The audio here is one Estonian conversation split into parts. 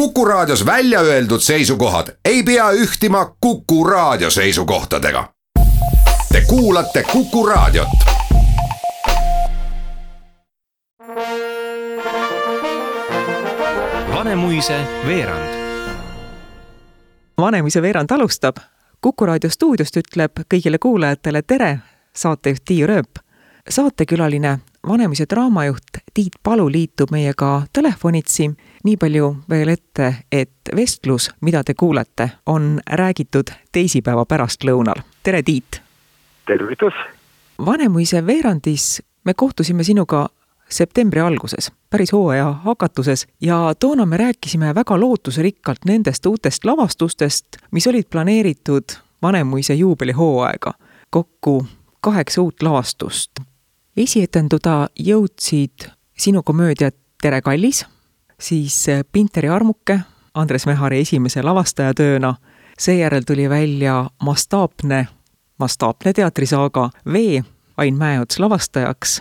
Kuku Raadios välja öeldud seisukohad ei pea ühtima Kuku Raadio seisukohtadega. Te kuulate Kuku Raadiot. Vanemuise veerand. Vanemuise veerand alustab. kuku raadio stuudiost ütleb kõigile kuulajatele tere, saatejuht Tiiu Rööp. saatekülaline Vanemuise draamajuht Tiit Palu liitub meiega telefonitsi. nii palju veel ette, et vestlus, mida te kuulete, on räägitud teisipäeva pärastlõunal. tere, Tiit! tervitus! Vanemuise veerandis me kohtusime sinuga septembri alguses, päris hooaja hakatuses ja toona me rääkisime väga lootusrikkalt nendest uutest lavastustest, mis olid planeeritud Vanemuise juubelihooaega. kokku kaheksa uut lavastust. Esietenduda jõudsid sinu komöödiad Tere kallis, siis Pinteri armuke Andres Mehari esimese lavastajatööna, seejärel tuli välja mastaapne, mastaapne teatrisaaga Vee, Ain Mäeots lavastajaks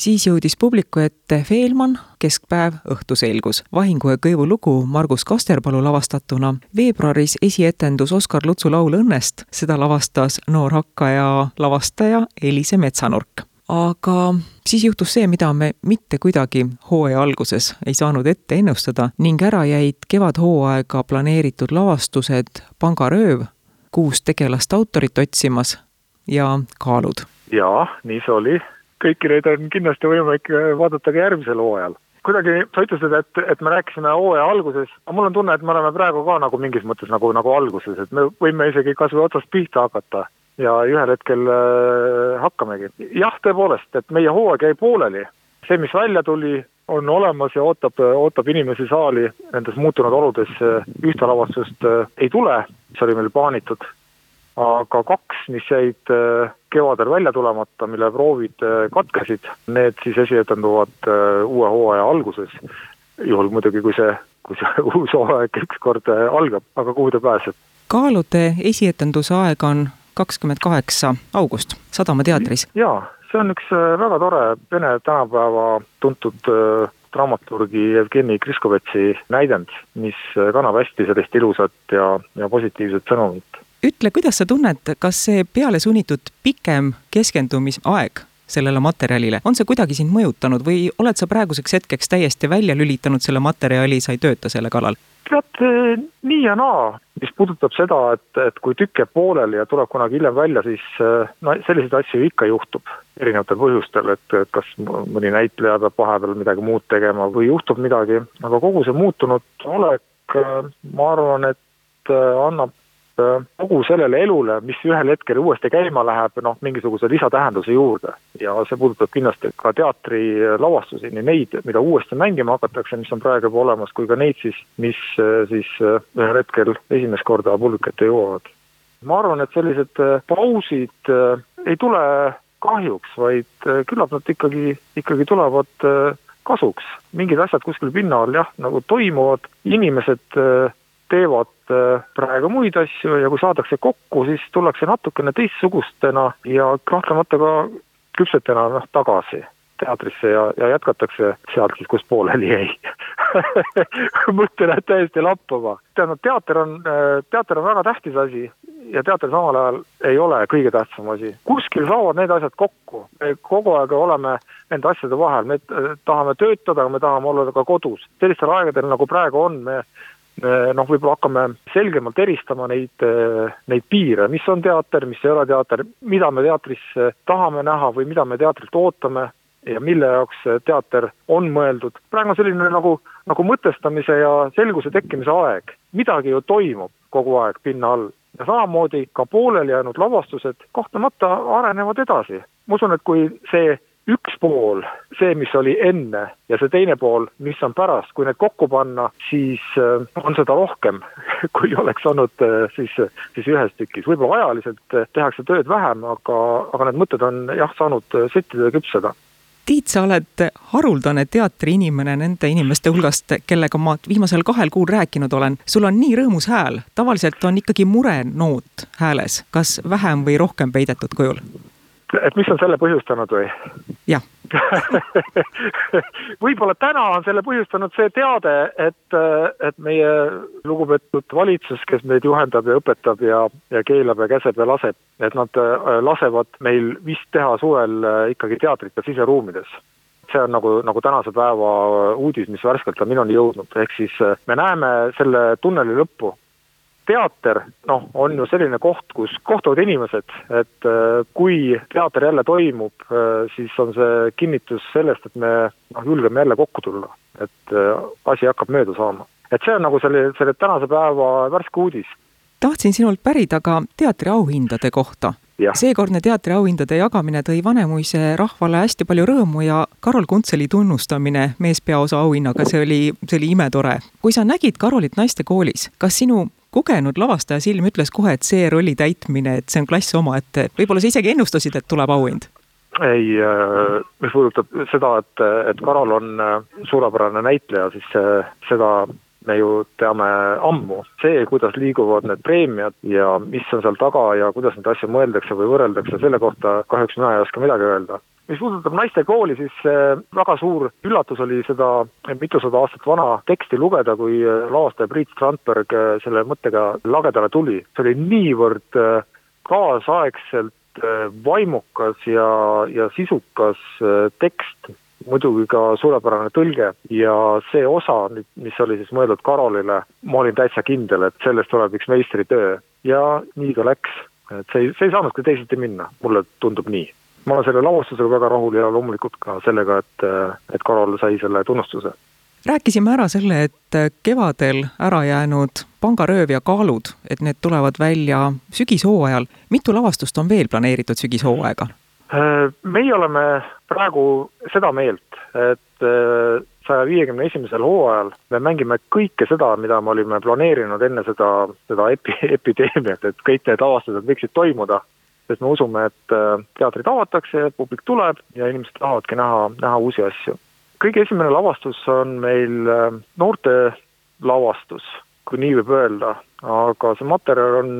siis jõudis publiku ette Feelman, Keskpäev, Õhtu selgus. vahingu ja kõivu lugu Margus Kasterpalu lavastatuna. veebruaris esietendus Oskar Lutsu laul Õnnest, seda lavastas noor hakkaja lavastaja Elise Metsanurk. Aga siis juhtus see, mida me mitte kuidagi hooaja alguses ei saanud ette ennustada ning ära jäid kevadhooaega planeeritud lavastused Pangarööv, kuus tegelast autorit otsimas ja Kaalud. jaa, nii see oli kõiki neid on kindlasti võimalik vaadata ka järgmisel hooajal. kuidagi sa ütlesid, et, et me rääkisime hooaja alguses, aga mul on tunne, et me oleme praegu ka nagu mingis mõttes nagu, nagu alguses, et me võime isegi kas või otsast pihta hakata ja ühel hetkel äh, hakkamegi. jah, tõepoolest, et meie hooaeg jäi pooleli, see, mis välja tuli, on olemas ja ootab, ootab inimesi saali nendes muutunud oludes, ühte lavastust äh, ei tule, mis oli meil plaanitud aga kaks, mis jäid äh, kevadel välja tulemata, mille proovid äh, katkesid, need siis esietenduvad äh, uue hooaja alguses. juhul muidugi, kui see, kui see uus hooaeg ükskord algab, aga kuhu ta pääseb? kaalude esietenduse aeg on kakskümmend kaheksa august Sadama teatris. jaa, see on üks väga tore Vene tänapäeva tuntud dramaturgi Jevgeni Kriskovetsi näidend, mis kannab hästi sellist ilusat ja, ja positiivset sõnumit ütle, kuidas sa tunned, kas see pealesunnitud pikem keskendumisaeg sellele materjalile, on see kuidagi sind mõjutanud või oled sa praeguseks hetkeks täiesti välja lülitanud selle materjali, sa ei tööta selle kallal? tead, nii ja naa, mis puudutab seda, et, et kui tükk jääb pooleli ja tuleb kunagi hiljem välja, siis no selliseid asju ikka juhtub erinevatel põhjustel, et, et kas mõni näitleja peab vahepeal midagi muud tegema või juhtub midagi, aga kogu see muutunud olek, ma arvan, et annab Äh, kogu sellele elule, mis ühel hetkel uuesti käima läheb, noh, mingisuguse lisatähenduse juurde. ja see puudutab kindlasti ka teatrilavastusi, nii neid, mida uuesti mängima hakatakse, mis on praegu juba olemas, kui ka neid siis, mis äh, siis äh, ühel hetkel esimest korda publiku ette jõuavad. ma arvan, et sellised pausid ei tule kahjuks, vaid küllap nad ikkagi, ikkagi tulevad kasuks. mingid asjad kuskil pinna all jah, nagu toimuvad, inimesed teevad äh, praegu muid asju ja kui saadakse kokku, siis tullakse natukene teistsugustena ja kahtlemata ka küpsetena noh, tagasi teatrisse ja, ja jätkatakse sealt siis, kus pooleli jäi mõte läheb täiesti lappama. tähendab, teater on, äh, teater on väga tähtis asi ja teater samal ajal ei ole kõige tähtsam asi. kuskil saavad need asjad kokku, me kogu aeg oleme nende asjade vahel, me äh, tahame töötada, aga me tahame olla ka kodus. sellistel aegadel, nagu praegu on, me noh, võib-olla hakkame selgemalt eristama neid, neid piire, mis on teater, mis ei ole teater, mida me teatris tahame näha või mida me teatrilt ootame ja mille jaoks teater on mõeldud. praegu on selline nagu, nagu mõtestamise ja selguse tekkimise aeg. midagi ju toimub kogu aeg pinna all ja samamoodi ka pooleli jäänud lavastused kahtlemata arenevad edasi. ma usun, et kui see üks pool, see, mis oli enne ja see teine pool, mis on pärast, kui need kokku panna, siis äh, on seda rohkem, kui oleks olnud äh, siis, siis ühes tükis. võib-olla ajaliselt äh, tehakse tööd vähem, aga, aga need mõtted on jah, saanud settida ja küpseda. Tiit, sa oled haruldane teatriinimene nende inimeste hulgast, kellega ma viimasel kahel kuul rääkinud olen. sul on nii rõõmus hääl, tavaliselt on ikkagi murenoot hääles, kas vähem või rohkem peidetud kujul? Et mis on selle põhjustanud või? jah. Võib-olla täna on selle põhjustanud see teade, et, et meie lugupeetud valitsus, kes meid juhendab ja õpetab ja, ja keelab ja käseb ja laseb, et nad äh, lasevad meil vist teha suvel äh, ikkagi teatrit ka siseruumides. See on nagu, nagu tänase päeva uudis, mis värskelt on minuni jõudnud, ehk siis äh, me näeme selle tunneli lõppu teater, noh, on ju selline koht, kus kohtuvad inimesed, et äh, kui teater jälle toimub, äh, siis on see kinnitus sellest, et me noh, julgeme jälle kokku tulla, et äh, asi hakkab mööda saama. et see on nagu selle, selle tänase päeva värske uudis. tahtsin sinult pärida ka teatriauhindade kohta seekordne teatriauhindade jagamine tõi Vanemuise rahvale hästi palju rõõmu ja Karol Kuntseli tunnustamine meespeaosa auhinnaga, see oli, see oli imetore. kui sa nägid Karolit naistekoolis, kas sinu kogenud lavastaja silm ütles kohe, et see rolli täitmine, et see on klass omaette, võib-olla sa isegi ennustasid, et tuleb auhind? ei, äh, mis puudutab seda, et, et Karol on äh, suurepärane näitleja, siis äh, seda me ju teame ammu. see, kuidas liiguvad need preemiad ja mis on seal taga ja kuidas neid asju mõeldakse või võrreldakse, selle kohta kahjuks mina ei oska midagi öelda mis puudutab naistekooli, siis äh, väga suur üllatus oli seda mitusada aastat vana teksti lugeda, kui äh, lavastaja Priit Strandberg äh, selle mõttega lagedale tuli. see oli niivõrd kaasaegselt vaimukas ja, ja sisukas tekst, muidugi ka suurepärane tõlge ja see osa nüüd, mis oli siis mõeldud Karolile, ma olin täitsa kindel, et sellest tuleb üks meistritöö ja nii ta läks. et see ei, see ei saanudki teisiti minna, mulle tundub nii ma olen selle lavastusega väga rahul ja loomulikult ka sellega, et, et Karol sai selle tunnustuse. rääkisime ära selle, et kevadel ära jäänud Pangarööv ja Kaalud, et need tulevad välja sügishooajal. mitu lavastust on veel planeeritud sügishooaega? Meie oleme praegu seda meelt, et saja viiekümne esimesel hooajal me mängime kõike seda, mida me olime planeerinud enne seda, seda epi-, epideemiat, et kõik need lavastused võiksid toimuda sest me usume, et äh, teatrid avatakse, publik tuleb ja inimesed tahavadki näha, näha uusi asju. kõige esimene lavastus on meil äh, noorte lavastus, kui nii võib öelda, aga see materjal on,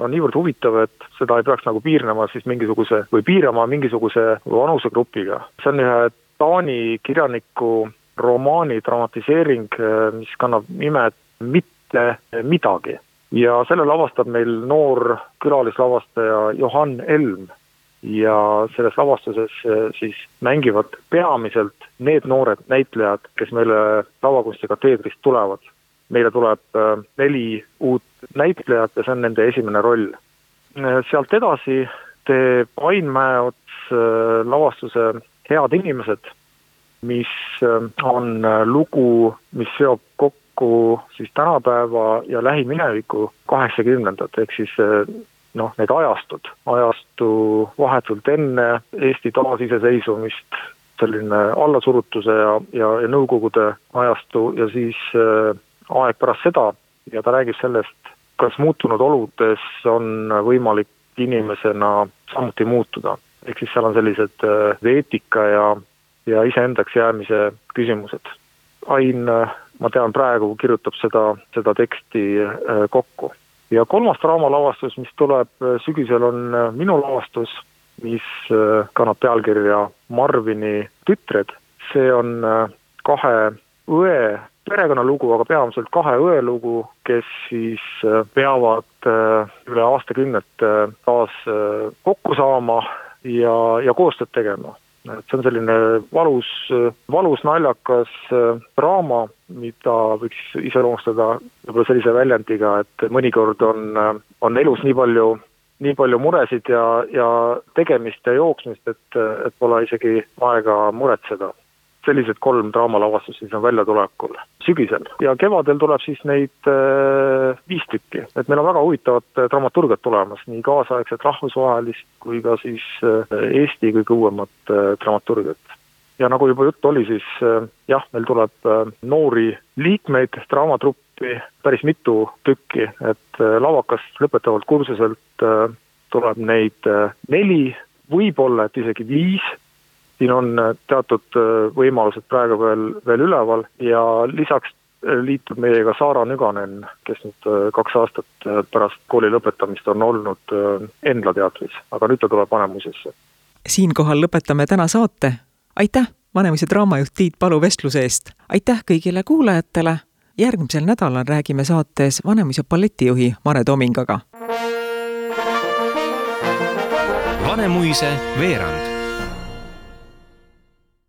on niivõrd huvitav, et seda ei peaks nagu piirnema siis mingisuguse või piirama mingisuguse vanusegrupiga. see on ühe Taani kirjaniku romaani dramatiseering, mis kannab nimet Mitte midagi ja selle lavastab meil noor külalislavastaja Johan Elm ja selles lavastuses siis mängivad peamiselt need noored näitlejad, kes meile lavakunstikateedrist tulevad. Meile tuleb eh, neli uut näitlejat ja see on nende esimene roll. Eh, sealt edasi teeb Ain Mäeots lavastuse Head inimesed, mis on lugu, mis seob kokku siis tänapäeva ja lähimineviku kaheksakümnendad, ehk siis noh, need ajastud, ajastu vahetult enne Eesti taasiseseisvumist, selline allasurutuse ja, ja, ja Nõukogude ajastu ja siis äh, aeg pärast seda ja ta räägib sellest, kas muutunud oludes on võimalik inimesena samuti muutuda. ehk siis seal on sellised äh, eetika ja, ja iseendaks jäämise küsimused. Ain äh, ma tean, praegu kirjutab seda, seda teksti äh, kokku. ja kolmas draamalavastus, mis tuleb sügisel, on minu lavastus, mis kannab pealkirja Marvini tütred. see on kahe õe perekonnalugu, aga peamiselt kahe õe lugu, kes siis peavad üle aastakümnete taas kokku saama ja, ja koostööd tegema. Et see on selline valus, valus naljakas äh, draama, mida võiks iseloomustada võib-olla sellise väljendiga, et mõnikord on, äh, on elus nii palju, nii palju muresid ja, ja tegemist ja jooksmist, et, et pole isegi aega muretseda sellised kolm draamalavastust siis on väljatulekul sügisel. Ja kevadel tuleb siis neid äh, viis tükki, et meil on väga huvitavat äh, dramaturgiat tulemas, nii kaasaegset rahvusvahelist kui ka siis äh, Eesti kõige uuemat äh, dramaturgiat. ja nagu juba juttu oli, siis äh, jah, meil tuleb äh, noori liikmeid draamatruppi päris mitu tükki, et lavakast lõpetavalt kursuselt tuleb neid neli, võib-olla et isegi viis siin on äh, teatud äh, võimalused praegu veel, veel üleval ja lisaks äh, liitub meiega Saara Nüganen, kes nüüd kaks aastat pärast kooli lõpetamist on olnud Endla teatris, aga nüüd ta tuleb Vanemuisesse. siinkohal lõpetame täna saate, aitäh, Vanemuise draamajuht Tiit Palu vestluse eest, aitäh kõigile kuulajatele, järgmisel nädalal räägime saates Vanemuise balletijuhi Mare Tomingaga. Vanemuise veerand.